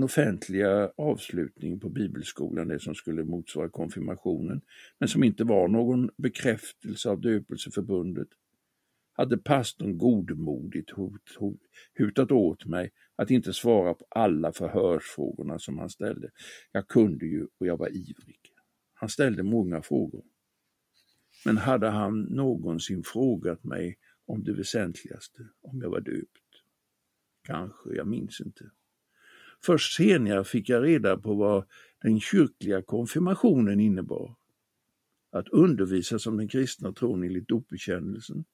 den offentliga avslutningen på bibelskolan, det som skulle motsvara konfirmationen, men som inte var någon bekräftelse av döpelseförbundet, hade pastorn godmodigt hot, hot, hutat åt mig att inte svara på alla förhörsfrågorna som han ställde. Jag kunde ju och jag var ivrig. Han ställde många frågor. Men hade han någonsin frågat mig om det väsentligaste, om jag var döpt? Kanske, jag minns inte. Först senare fick jag reda på vad den kyrkliga konfirmationen innebar. Att undervisa som den kristna tron enligt dopbekännelsen,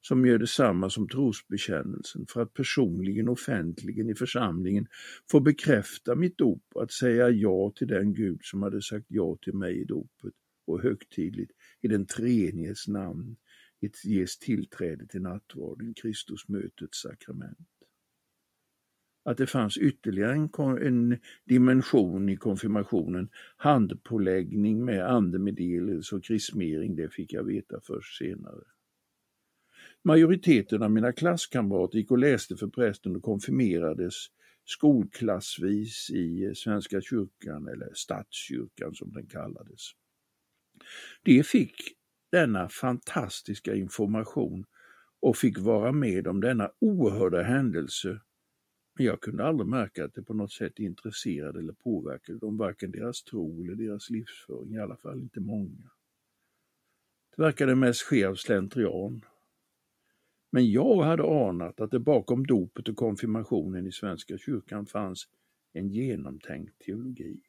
som gör detsamma som trosbekännelsen för att personligen offentligen i församlingen få bekräfta mitt dop och att säga ja till den Gud som hade sagt ja till mig i dopet och högtidligt i den treeniges namn ges tillträde till nattvarden, Kristusmötets sakrament att det fanns ytterligare en, en dimension i konfirmationen, handpåläggning med andemeddelelse och krismering, det fick jag veta först senare. Majoriteten av mina klasskamrater gick och läste för prästen och konfirmerades skolklassvis i Svenska kyrkan, eller Statskyrkan som den kallades. De fick denna fantastiska information och fick vara med om denna oerhörda händelse men jag kunde aldrig märka att det på något sätt intresserade eller påverkade dem, varken deras tro eller deras livsföring, i alla fall inte många. Det verkade mest ske av slentrian. Men jag hade anat att det bakom dopet och konfirmationen i Svenska kyrkan fanns en genomtänkt teologi.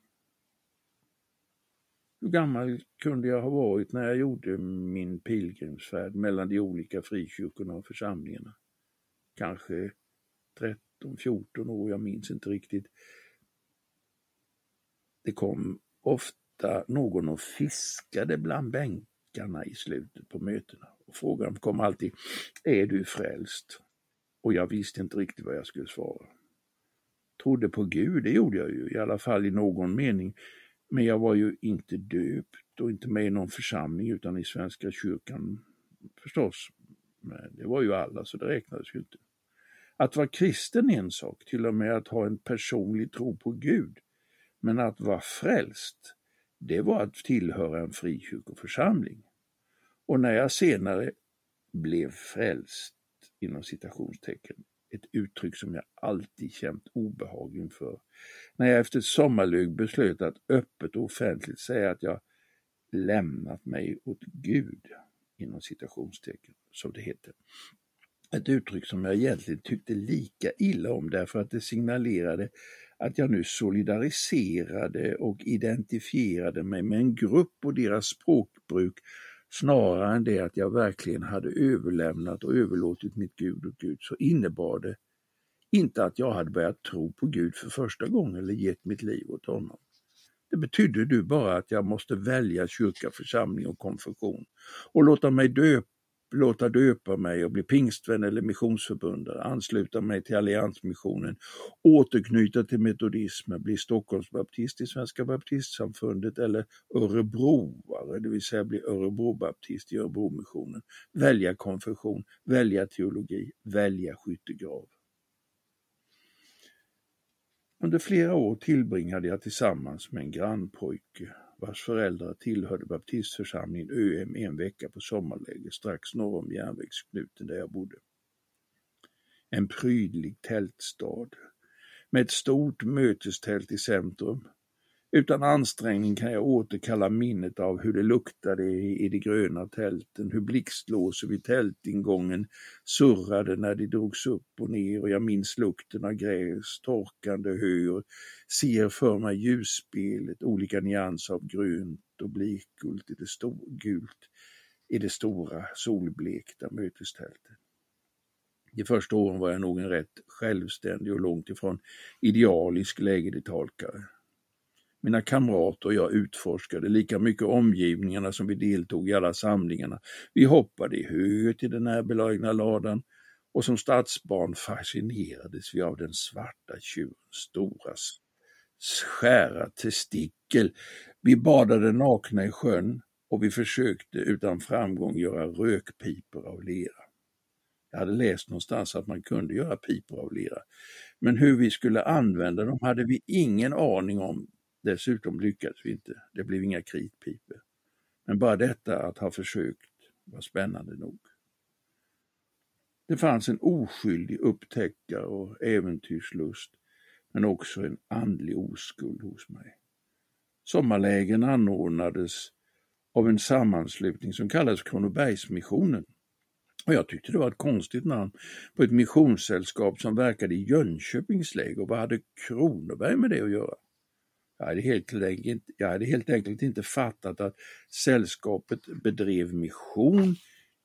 Hur gammal kunde jag ha varit när jag gjorde min pilgrimsfärd mellan de olika frikyrkorna och församlingarna? Kanske 13 14 år, jag minns inte riktigt. Det kom ofta någon och fiskade bland bänkarna i slutet på mötena. Och frågan kom alltid, är du frälst? Och jag visste inte riktigt vad jag skulle svara. Trodde på Gud, det gjorde jag ju, i alla fall i någon mening. Men jag var ju inte döpt och inte med i någon församling utan i Svenska kyrkan förstås. Men det var ju alla så det räknades ju inte. Att vara kristen är en sak, till och med att ha en personlig tro på Gud. Men att vara frälst, det var att tillhöra en frikyrkoförsamling. Och när jag senare blev frälst, inom citationstecken, ett uttryck som jag alltid känt obehag inför, när jag efter ett sommarlög beslöt att öppet och offentligt säga att jag lämnat mig åt Gud, inom citationstecken, som det heter, ett uttryck som jag egentligen tyckte lika illa om därför att det signalerade att jag nu solidariserade och identifierade mig med en grupp och deras språkbruk snarare än det att jag verkligen hade överlämnat och överlåtit mitt Gud och Gud så innebar det inte att jag hade börjat tro på Gud för första gången eller gett mitt liv åt honom. Det betydde du bara att jag måste välja kyrka, församling och konfession och låta mig döpa låta döpa mig och bli pingstvän eller missionsförbundare, ansluta mig till alliansmissionen, återknyta till metodismen, bli Stockholmsbaptist i Svenska baptistsamfundet eller örebroare, det vill säga bli örebrobaptist i Örebromissionen, välja konfession, välja teologi, välja skyttegrav. Under flera år tillbringade jag tillsammans med en grannpojke vars föräldrar tillhörde baptistförsamlingen ÖM en vecka på sommarläger strax norr om järnvägsknuten där jag bodde. En prydlig tältstad med ett stort mötestält i centrum utan ansträngning kan jag återkalla minnet av hur det luktade i de gröna tälten, hur blixtlåsen vid tältingången surrade när de drogs upp och ner och jag minns lukten av gräs, torkande hö och ser för mig ljusspelet, olika nyanser av grönt och blikgult i det, gult, i det stora solblekta mötestältet. De första åren var jag nog en rätt självständig och långt ifrån idealisk lägerdetalkare. Mina kamrater och jag utforskade lika mycket omgivningarna som vi deltog i alla samlingarna. Vi hoppade i höet i den närbelägna ladan och som stadsbarn fascinerades vi av den svarta tjurens stora skära testikel. Vi badade nakna i sjön och vi försökte utan framgång göra rökpipor av lera. Jag hade läst någonstans att man kunde göra pipor av lera, Men hur vi skulle använda dem hade vi ingen aning om. Dessutom lyckades vi inte. Det blev inga kritpipor. Men bara detta att ha försökt var spännande nog. Det fanns en oskyldig upptäckare och äventyrslust, men också en andlig oskuld hos mig. Sommarlägen anordnades av en sammanslutning som kallades Kronobergsmissionen. Och jag tyckte det var ett konstigt namn på ett missionssällskap som verkade i Jönköpings läger. vad hade Kronoberg med det att göra? Jag hade, helt enkelt, jag hade helt enkelt inte fattat att sällskapet bedrev mission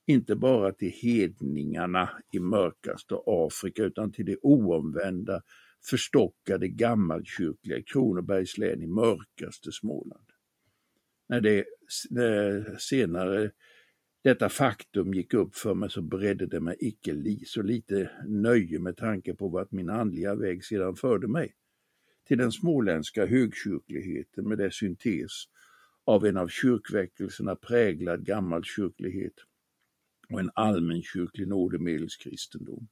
inte bara till hedningarna i mörkaste Afrika utan till det oomvända, förstockade gammalkyrkliga Kronobergs län i mörkaste Småland. När det, när senare detta faktum gick upp för mig så beredde det mig icke li, så lite nöje med tanke på vart min andliga väg sedan förde mig. Till den småländska högkyrkligheten med dess syntes av en av kyrkväckelserna präglad gammal kyrklighet och en allmänkyrklig nådemedelskristendom.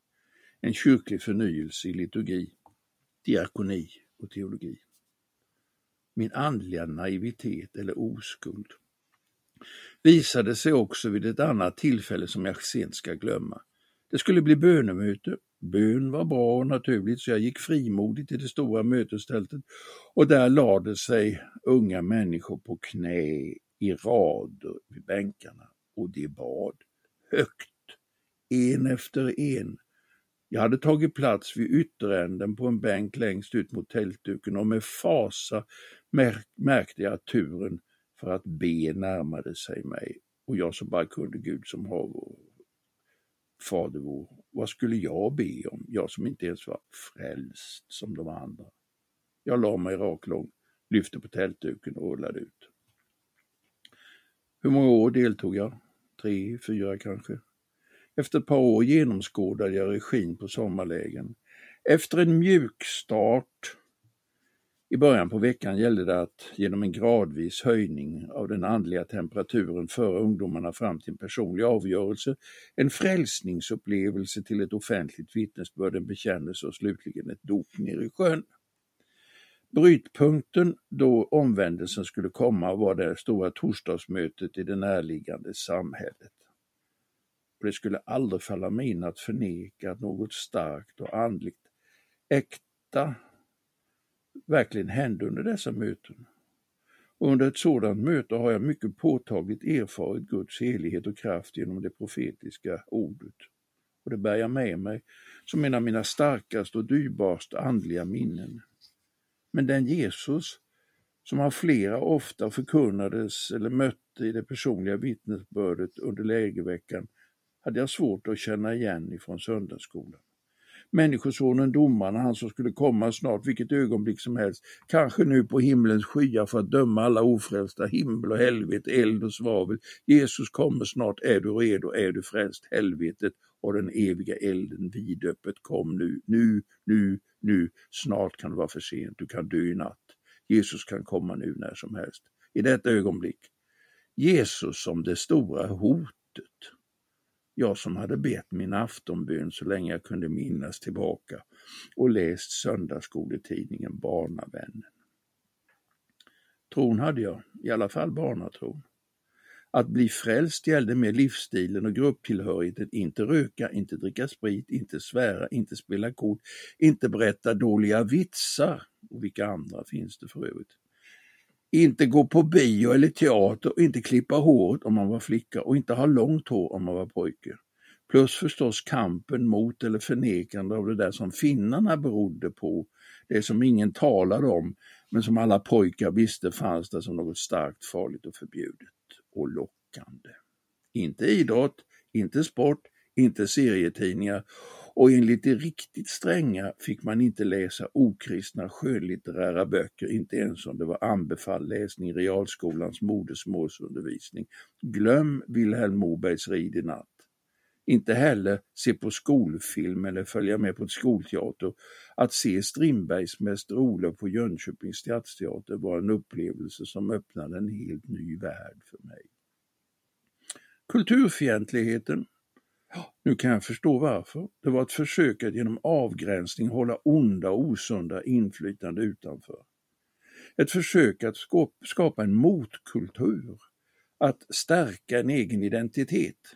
En kyrklig förnyelse i liturgi, diakoni och teologi. Min andliga naivitet eller oskuld visade sig också vid ett annat tillfälle som jag sent ska glömma. Det skulle bli bönemöte. Bön var bra och naturligt så jag gick frimodigt till det stora mötestältet och där lade sig unga människor på knä i rader vid bänkarna och de bad högt, en efter en. Jag hade tagit plats vid ytteränden på en bänk längst ut mot tältduken och med fasa märkte jag att turen för att be närmade sig mig och jag som bara kunde Gud som hav Fader vår, vad skulle jag be om, jag som inte ens var frälst som de andra? Jag la mig raklång, lyfte på tältduken och rullade ut. Hur många år deltog jag? Tre, fyra kanske? Efter ett par år genomskådade jag regin på sommarlägen. Efter en mjukstart i början på veckan gällde det att genom en gradvis höjning av den andliga temperaturen föra ungdomarna fram till en personlig avgörelse, en frälsningsupplevelse till ett offentligt vittnesbörd, en bekännelse och slutligen ett dop ner i sjön. Brytpunkten då omvändelsen skulle komma var det stora torsdagsmötet i det närliggande samhället. Och det skulle aldrig falla mig in att förneka att något starkt och andligt äkta verkligen hände under dessa möten. Och under ett sådant möte har jag mycket påtagligt erfarit Guds helighet och kraft genom det profetiska ordet. Och det bär jag med mig som en av mina starkaste och dyrbaraste andliga minnen. Men den Jesus som av flera ofta förkunnades eller mötte i det personliga vittnesbördet under lägerveckan hade jag svårt att känna igen ifrån söndagsskolan. Människosonen, domaren, han som skulle komma snart, vilket ögonblick som helst, kanske nu på himlens skyar för att döma alla ofrälsta, himmel och helvete, eld och svavel. Jesus kommer snart, är du redo, är du frälst? Helvetet och den eviga elden vidöppet, kom nu, nu, nu, nu, snart kan det vara för sent, du kan dö i natt. Jesus kan komma nu när som helst. I detta ögonblick, Jesus som det stora hotet jag som hade bett min aftonbön så länge jag kunde minnas tillbaka och läst söndagsskoletidningen Barnavännen. Tron hade jag, i alla fall barnatron. Att bli frälst gällde med livsstilen och grupptillhörigheten, inte röka, inte dricka sprit, inte svära, inte spela kort, inte berätta dåliga vitsar. Och vilka andra finns det för övrigt? Inte gå på bio eller teater, inte klippa håret om man var flicka och inte ha långt hår om man var pojke. Plus förstås kampen mot eller förnekande av det där som finnarna berodde på, det som ingen talade om men som alla pojkar visste fanns där som något starkt farligt och förbjudet och lockande. Inte idrott, inte sport, inte serietidningar och enligt de riktigt stränga fick man inte läsa okristna skönlitterära böcker, inte ens om det var anbefalld läsning i realskolans modersmålsundervisning. Glöm Vilhelm Mobergs Rid i natt. Inte heller se på skolfilm eller följa med på ett skolteater. Att se Strindbergs Mäster Olof på Jönköpings stadsteater var en upplevelse som öppnade en helt ny värld för mig. Kulturfientligheten nu kan jag förstå varför. Det var ett försök att genom avgränsning hålla onda och osunda inflytande utanför. Ett försök att skapa en motkultur, att stärka en egen identitet.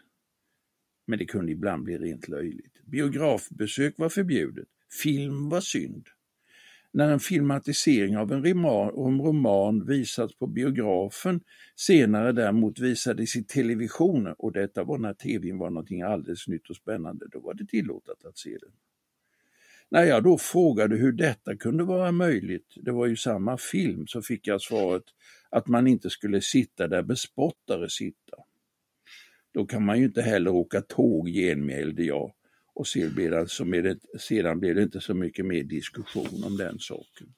Men det kunde ibland bli rent löjligt. Biografbesök var förbjudet, film var synd. När en filmatisering av en roman visats på biografen senare däremot visades i televisionen och detta var när tvn var någonting alldeles nytt och spännande, då var det tillåtet att se den. När jag då frågade hur detta kunde vara möjligt, det var ju samma film, så fick jag svaret att man inte skulle sitta där bespottare sitta. Då kan man ju inte heller åka tåg, genmälde jag och alltså sedan blev, det, det, sedan blev det inte så mycket mer diskussion om den saken.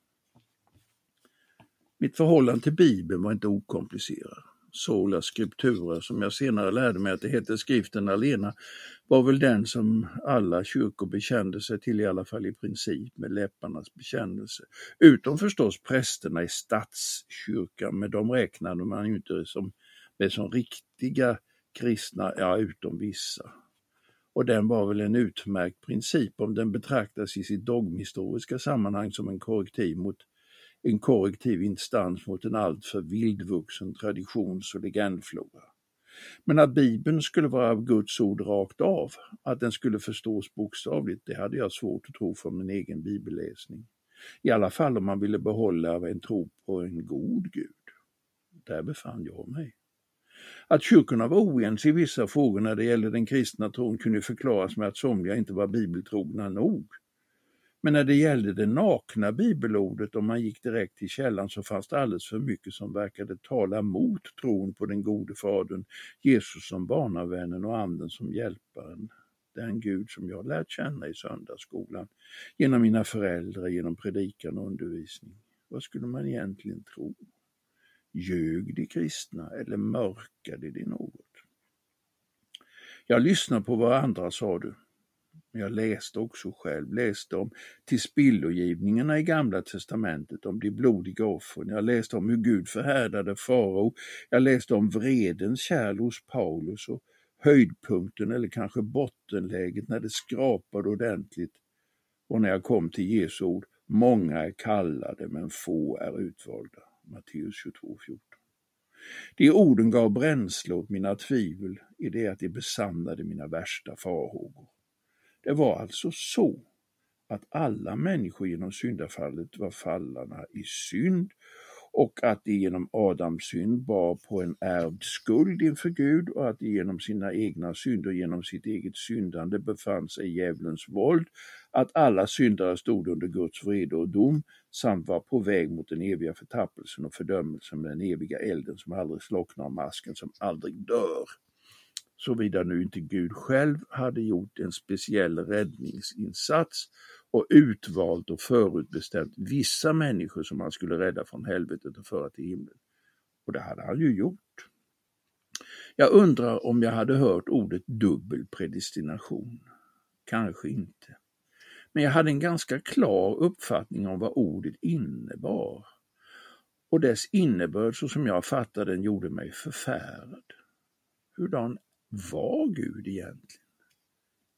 Mitt förhållande till Bibeln var inte okomplicerat. Sola scriptura, som jag senare lärde mig att det heter skriften alena, var väl den som alla kyrkor bekände sig till, i alla fall i princip, med läpparnas bekännelse. Utom förstås prästerna i statskyrkan, men de räknade man ju inte som, med som riktiga kristna, ja utom vissa. Och den var väl en utmärkt princip om den betraktas i sitt dogmhistoriska sammanhang som en korrektiv mot en korrektiv instans mot en alltför vildvuxen traditions och legendflora. Men att Bibeln skulle vara Guds ord rakt av, att den skulle förstås bokstavligt, det hade jag svårt att tro från min egen bibelläsning. I alla fall om man ville behålla en tro på en god Gud. Där befann jag mig. Att kyrkorna var oense i vissa frågor när det gällde den kristna tron kunde förklaras med att somliga inte var bibeltrogna nog. Men när det gällde det nakna bibelordet, om man gick direkt till källan, så fanns det alldeles för mycket som verkade tala mot tron på den gode fadern, Jesus som barnavännen och anden som hjälparen. Den Gud som jag lärt känna i söndagsskolan, genom mina föräldrar, genom predikan och undervisning. Vad skulle man egentligen tro? Ljög de kristna eller mörkade de något? Jag lyssnade på vad andra sa du. Men jag läste också själv, läste om tillspillogivningarna i Gamla testamentet, om de blodiga offren. Jag läste om hur Gud förhärdade farao. Jag läste om vredens kärl hos Paulus och höjdpunkten eller kanske bottenläget när det skrapade ordentligt. Och när jag kom till Jesu ord, många är kallade men få är utvalda. Matteus 22.14. De orden gav bränsle åt mina tvivel i det att de besannade mina värsta farhågor. Det var alltså så att alla människor genom syndafallet var fallarna i synd och att de genom Adams synd bar på en ärvd skuld inför Gud och att de genom sina egna synder, genom sitt eget syndande befann sig i djävulens våld, att alla syndare stod under Guds vrede och dom samt var på väg mot den eviga förtappelsen och fördömelsen med den eviga elden som aldrig slocknar och masken som aldrig dör. Såvida nu inte Gud själv hade gjort en speciell räddningsinsats och utvalt och förutbestämt vissa människor som han skulle rädda från helvetet och föra till himlen. Och det hade han ju gjort. Jag undrar om jag hade hört ordet dubbel predestination. Kanske inte. Men jag hade en ganska klar uppfattning om vad ordet innebar. Och dess innebörd så som jag fattade den gjorde mig förfärad. Hurdan var Gud egentligen?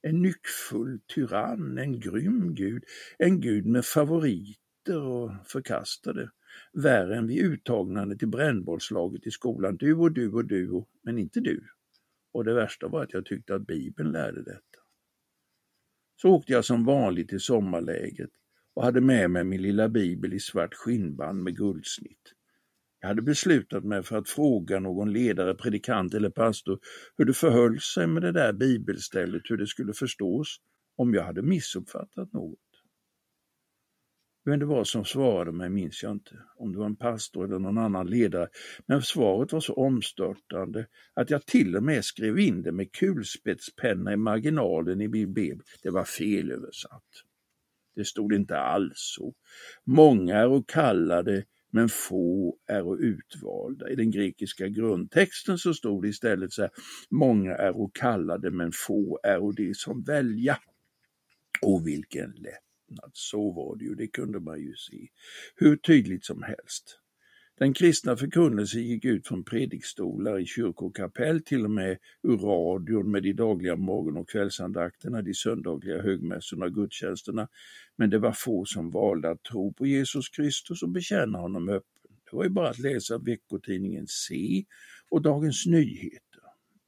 En nyckfull tyrann, en grym gud, en gud med favoriter och förkastade. Värre än vid uttagnandet till brännbollslaget i skolan. Du och du och du, och, men inte du. Och det värsta var att jag tyckte att Bibeln lärde detta. Så åkte jag som vanligt till sommarläget och hade med mig min lilla bibel i svart skinnband med guldsnitt. Jag hade beslutat mig för att fråga någon ledare, predikant eller pastor hur det förhöll sig med det där bibelstället, hur det skulle förstås, om jag hade missuppfattat något. Vem det var som svarade mig minns jag inte, om det var en pastor eller någon annan ledare, men svaret var så omstörtande att jag till och med skrev in det med kulspetspenna i marginalen i min bibel. Det var felöversatt. Det stod inte alls så. Många är och kallade men få är och utvalda. I den grekiska grundtexten så stod det istället så här, många är och kallade men få är och de som välja. Och vilken lätt lättnad, så var det ju, det kunde man ju se hur tydligt som helst. Den kristna förkunnelsen gick ut från predikstolar i kyrkokapell, till och med ur radion med de dagliga morgon och kvällsandakterna, de söndagliga högmässorna och gudstjänsterna. Men det var få som valde att tro på Jesus Kristus och bekänna honom öppet. Det var ju bara att läsa veckotidningen Se och Dagens Nyheter.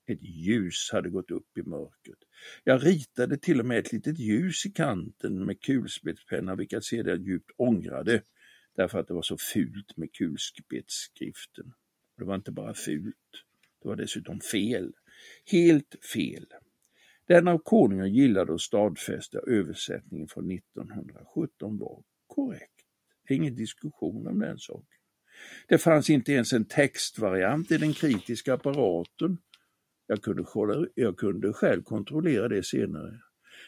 Ett ljus hade gått upp i mörkret. Jag ritade till och med ett litet ljus i kanten med kulspetspenna, vilket jag sedan djupt ångrade, därför att det var så fult med kulspetsskriften. Det var inte bara fult, det var dessutom fel. Helt fel. Den av konungen gillade och stadfästa översättningen från 1917 var korrekt. Ingen diskussion om den saken. Det fanns inte ens en textvariant i den kritiska apparaten. Jag kunde, jag kunde själv kontrollera det senare.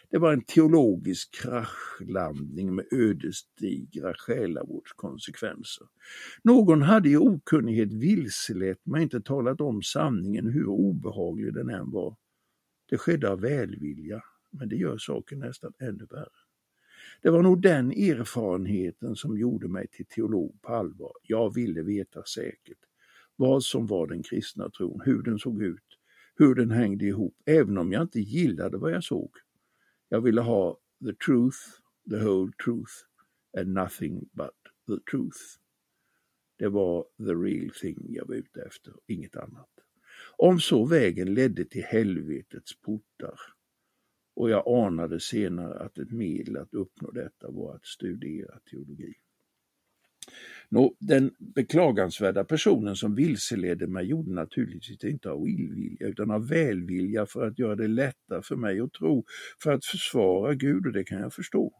Det var en teologisk kraschlandning med ödesdigra själavårdskonsekvenser. Någon hade i okunnighet vilselett mig, inte talat om sanningen hur obehaglig den än var. Det skedde av välvilja, men det gör saken nästan ännu värre. Det var nog den erfarenheten som gjorde mig till teolog på allvar. Jag ville veta säkert vad som var den kristna tron, hur den såg ut, hur den hängde ihop, även om jag inte gillade vad jag såg. Jag ville ha the truth, the whole truth and nothing but the truth. Det var the real thing jag var ute efter, inget annat. Om så vägen ledde till helvetets portar och jag anade senare att ett medel att uppnå detta var att studera teologi. Nå, den beklagansvärda personen som vilseledde mig gjorde naturligtvis inte av illvilja utan av välvilja för att göra det lättare för mig att tro, för att försvara Gud och det kan jag förstå.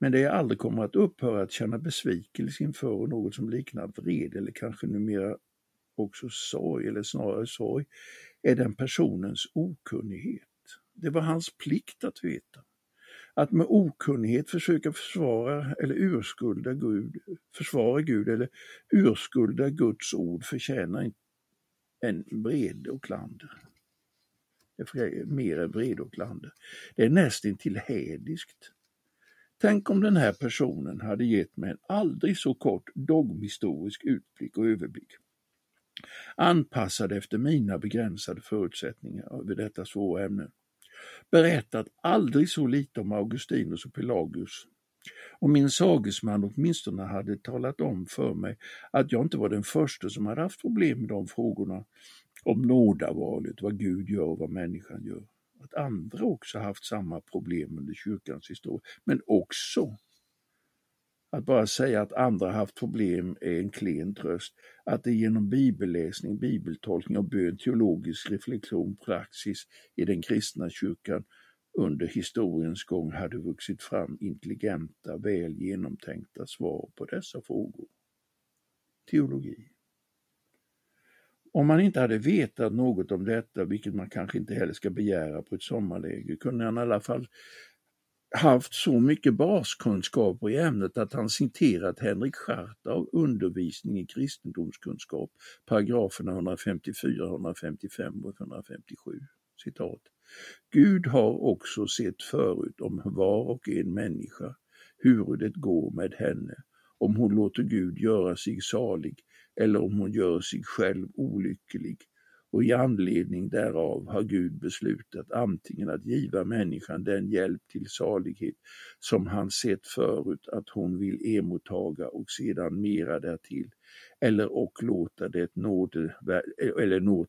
Men det jag aldrig kommer att upphöra att känna besvikelse inför och något som liknar vrede eller kanske numera också sorg, eller snarare sorg, är den personens okunnighet. Det var hans plikt att veta. Att med okunnighet försöka försvara eller urskulda Gud, försvara Gud eller urskulda Guds ord förtjänar en vrede och klander. Mer än vrede och klander. Det är nästintill hädiskt. Tänk om den här personen hade gett mig en aldrig så kort dogmhistorisk utblick och överblick anpassad efter mina begränsade förutsättningar över detta svåra ämne berättat aldrig så lite om Augustinus och Pelagius. Och min sagesman åtminstone hade talat om för mig att jag inte var den första som hade haft problem med de frågorna om nådavalet, vad Gud gör och vad människan gör. Att andra också haft samma problem under kyrkans historia, men också att bara säga att andra haft problem är en klen tröst. Att det genom bibelläsning, bibeltolkning och bön, teologisk reflektion, praxis i den kristna kyrkan under historiens gång hade vuxit fram intelligenta, väl genomtänkta svar på dessa frågor. Teologi. Om man inte hade vetat något om detta, vilket man kanske inte heller ska begära på ett sommarläger, kunde han i alla fall haft så mycket baskunskaper i ämnet att han citerat Henrik Schartau undervisning i kristendomskunskap, paragraferna 154, 155 och 157. Citat. Gud har också sett förut om var och en människa, hur det går med henne, om hon låter Gud göra sig salig eller om hon gör sig själv olycklig och i anledning därav har Gud beslutat antingen att giva människan den hjälp till salighet som han sett förut att hon vill emottaga och sedan mera därtill, eller och låta det nåde, eller nå,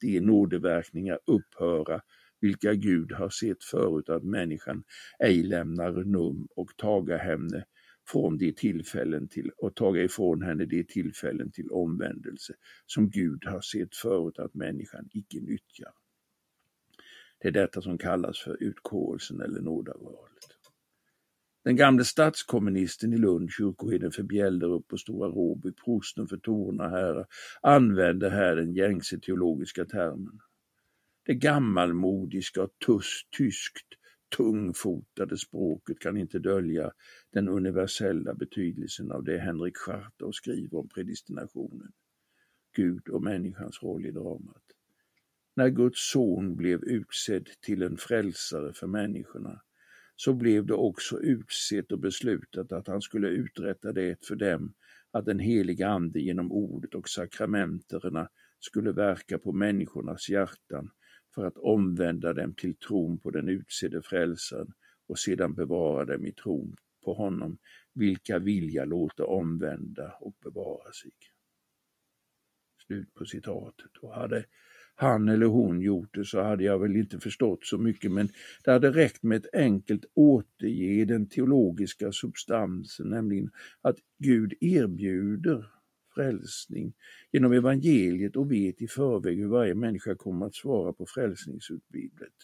de nådeverkningar upphöra vilka Gud har sett förut att människan ej lämnar num och taga henne från de tillfällen till och taga ifrån henne de tillfällen till omvändelse som Gud har sett förut att människan icke nyttjar. Det är detta som kallas för utkårelsen eller nådavalet. Den gamle statskommunisten i Lund, kyrkoherden för Bjällerup och Stora Råby, prosten för Torna herrar, använder här den gängse teologiska termen. Det gammalmodiska och tyskt tungfotade språket kan inte dölja den universella betydelsen av det Henrik Schartau skriver om predestinationen, Gud och människans roll i dramat. När Guds son blev utsedd till en frälsare för människorna så blev det också utsett och beslutat att han skulle uträtta det för dem, att den heliga Ande genom ordet och sakramenterna skulle verka på människornas hjärtan för att omvända dem till tron på den utsedde frälsaren och sedan bevara dem i tron på honom, vilka vilja låta omvända och bevara sig. Slut på citatet. Och hade han eller hon gjort det så hade jag väl inte förstått så mycket men det hade räckt med ett enkelt återge den teologiska substansen, nämligen att Gud erbjuder frälsning genom evangeliet och vet i förväg hur varje människa kommer att svara på frälsningsutbudet,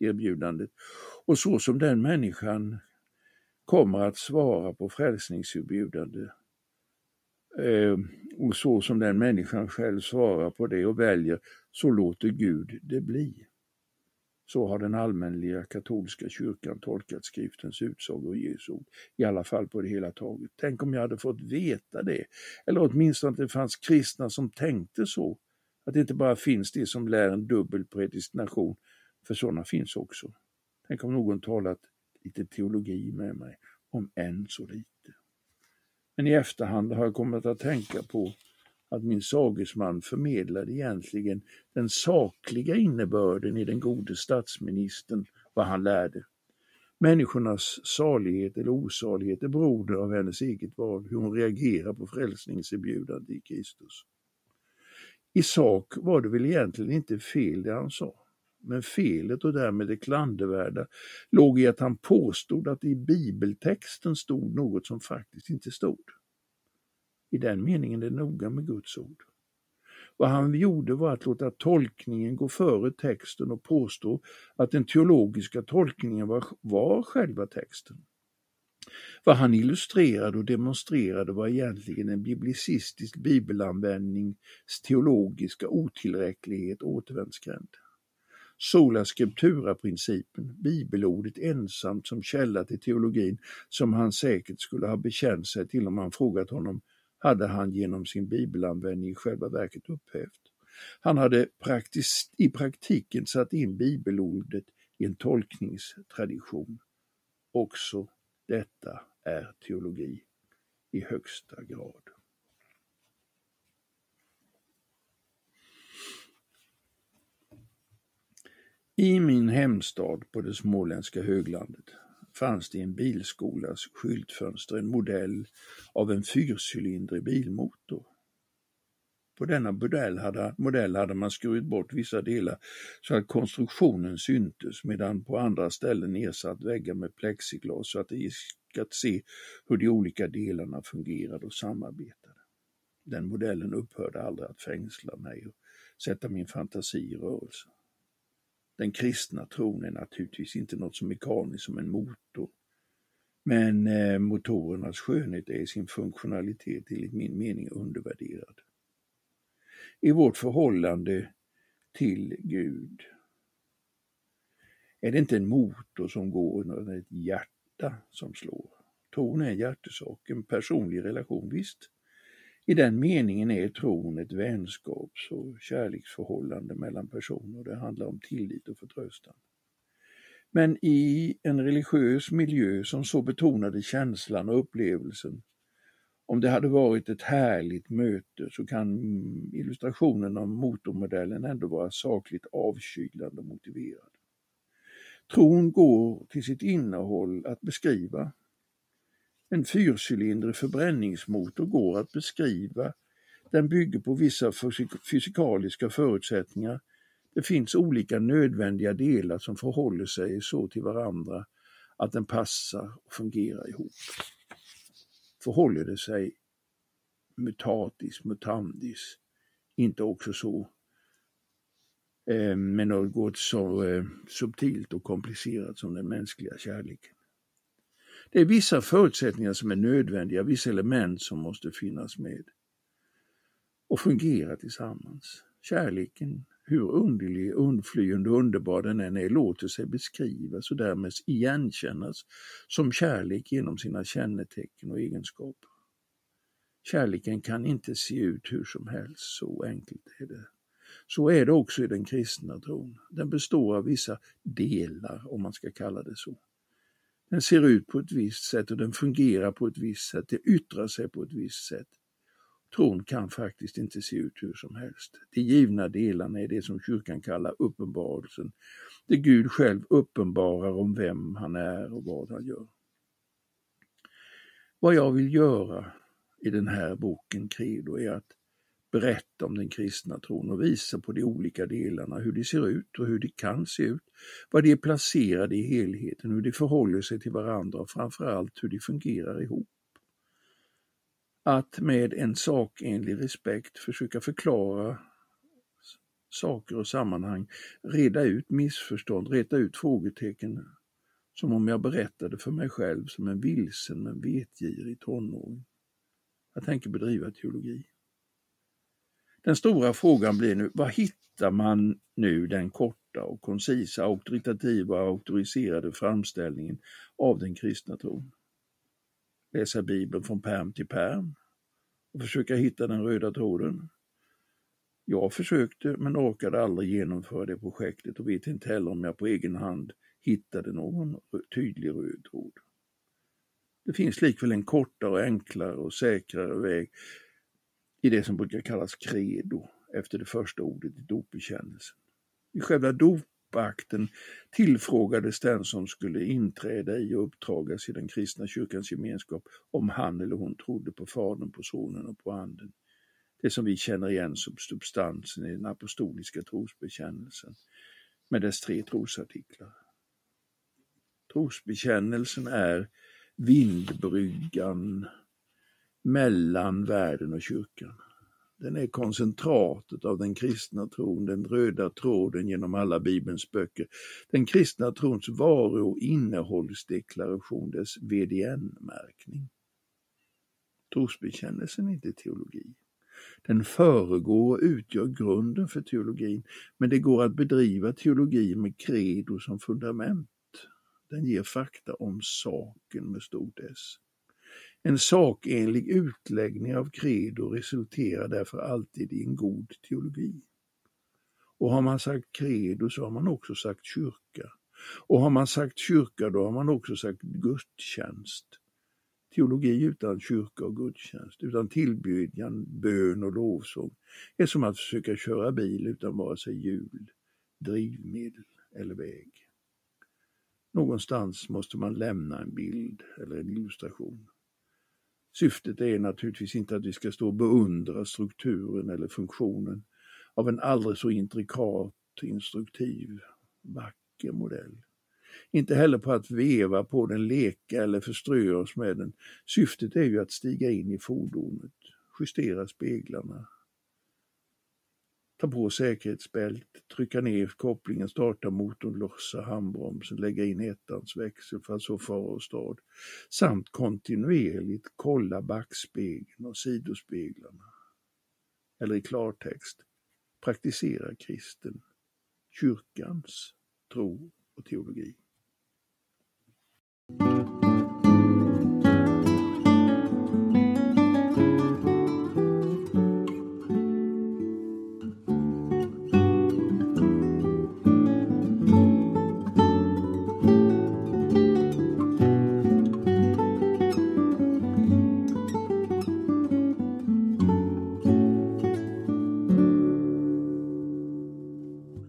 erbjudandet. Och så som den människan kommer att svara på frälsningserbjudande eh, och så som den människan själv svarar på det och väljer, så låter Gud det bli. Så har den allmänliga katolska kyrkan tolkat skriftens utsagor och Jesu ord, i alla fall på det hela taget. Tänk om jag hade fått veta det, eller åtminstone att det fanns kristna som tänkte så, att det inte bara finns det som lär en dubbel predestination, för sådana finns också. Tänk om någon talat lite teologi med mig, om än så lite. Men i efterhand har jag kommit att tänka på att min sagesman förmedlade egentligen den sakliga innebörden i den gode statsministern, vad han lärde. Människornas salighet eller osalighet är beroende av hennes eget val, hur hon reagerar på frälsningserbjudandet i Kristus. I sak var det väl egentligen inte fel det han sa, men felet och därmed det klandervärda låg i att han påstod att i bibeltexten stod något som faktiskt inte stod. I den meningen är det noga med Guds ord. Vad han gjorde var att låta tolkningen gå före texten och påstå att den teologiska tolkningen var, var själva texten. Vad han illustrerade och demonstrerade var egentligen en biblicistisk bibelanvändnings teologiska otillräcklighet och återvändsgränd. Sola scriptura-principen, bibelordet ensamt som källa till teologin, som han säkert skulle ha bekänt sig till om man frågat honom hade han genom sin bibelanvändning i själva verket upphävt. Han hade praktis, i praktiken satt in bibelordet i en tolkningstradition. Också detta är teologi i högsta grad. I min hemstad på det småländska höglandet fanns det i en bilskolas skyltfönster en modell av en fyrcylindrig bilmotor. På denna modell hade, modell hade man skurit bort vissa delar så att konstruktionen syntes medan på andra ställen ersatt väggar med plexiglas så att det gick att se hur de olika delarna fungerade och samarbetade. Den modellen upphörde aldrig att fängsla mig och sätta min fantasi i rörelse. Den kristna tron är naturligtvis inte något så mekaniskt som en motor. Men eh, motorernas skönhet är i sin funktionalitet enligt min mening undervärderad. I vårt förhållande till Gud är det inte en motor som går utan ett hjärta som slår. Tron är en hjärtesak, en personlig relation, visst. I den meningen är tron ett vänskaps och kärleksförhållande mellan personer. Det handlar om tillit och förtröstan. Men i en religiös miljö som så betonade känslan och upplevelsen, om det hade varit ett härligt möte så kan illustrationen av motormodellen ändå vara sakligt avkylande och motiverad. Tron går till sitt innehåll att beskriva en fyrcylindrig förbränningsmotor går att beskriva. Den bygger på vissa fysikaliska förutsättningar. Det finns olika nödvändiga delar som förhåller sig så till varandra att den passar och fungerar ihop. Förhåller det sig mutatis mutandis inte också så eh, med något så eh, subtilt och komplicerat som den mänskliga kärleken. Det är vissa förutsättningar som är nödvändiga, vissa element som måste finnas med och fungera tillsammans. Kärleken, hur underlig, undflyende och underbar den än är, låter sig beskrivas och därmed igenkännas som kärlek genom sina kännetecken och egenskaper. Kärleken kan inte se ut hur som helst, så enkelt är det. Så är det också i den kristna tron. Den består av vissa delar, om man ska kalla det så. Den ser ut på ett visst sätt och den fungerar på ett visst sätt, det yttrar sig på ett visst sätt. Tron kan faktiskt inte se ut hur som helst. De givna delarna är det som kyrkan kallar uppenbarelsen, det Gud själv uppenbarar om vem han är och vad han gör. Vad jag vill göra i den här boken Credo är att berätta om den kristna tron och visa på de olika delarna, hur de ser ut och hur de kan se ut, var de är placerade i helheten, hur de förhåller sig till varandra och framförallt hur de fungerar ihop. Att med en sakenlig respekt försöka förklara saker och sammanhang, reda ut missförstånd, reta ut frågetecken, som om jag berättade för mig själv som en vilsen men vetgirig tonåring. Jag tänker bedriva teologi. Den stora frågan blir nu, var hittar man nu den korta och koncisa, auktoritativa och auktoriserade framställningen av den kristna tron? Läsa Bibeln från perm till perm och försöka hitta den röda tråden? Jag försökte men orkade aldrig genomföra det projektet och vet inte heller om jag på egen hand hittade någon tydlig röd tråd. Det finns likväl en kortare, enklare och säkrare väg i det som brukar kallas credo, efter det första ordet i dopbekännelsen. I själva dopakten tillfrågades den som skulle inträda i och upptagas i den kristna kyrkans gemenskap om han eller hon trodde på Fadern, på Sonen och på Anden. Det som vi känner igen som substansen i den apostoliska trosbekännelsen med dess tre trosartiklar. Trosbekännelsen är vindbryggan mellan världen och kyrkan. Den är koncentratet av den kristna tron, den röda tråden genom alla Bibelns böcker. Den kristna trons varu och innehållsdeklaration, dess VDN-märkning. Trosbekännelsen är inte teologi. Den föregår och utgör grunden för teologin, men det går att bedriva teologi med credo som fundament. Den ger fakta om saken med stort S. En sakenlig utläggning av credo resulterar därför alltid i en god teologi. Och har man sagt credo så har man också sagt kyrka. Och har man sagt kyrka då har man också sagt gudstjänst. Teologi utan kyrka och gudstjänst, utan tillbedjan, bön och lovsång är som att försöka köra bil utan vare sig hjul, drivmedel eller väg. Någonstans måste man lämna en bild eller en illustration. Syftet är naturligtvis inte att vi ska stå och beundra strukturen eller funktionen av en aldrig så intrikat, instruktiv, vacker modell. Inte heller på att veva på den, leka eller förströ oss med den. Syftet är ju att stiga in i fordonet, justera speglarna, Ta på säkerhetsbältet, trycka ner kopplingen, starta motorn, lossa handbromsen, lägga in ettans växel för att så fara åstad. Samt kontinuerligt kolla backspegeln och sidospeglarna. Eller i klartext, praktisera kristen, kyrkans tro och teologi.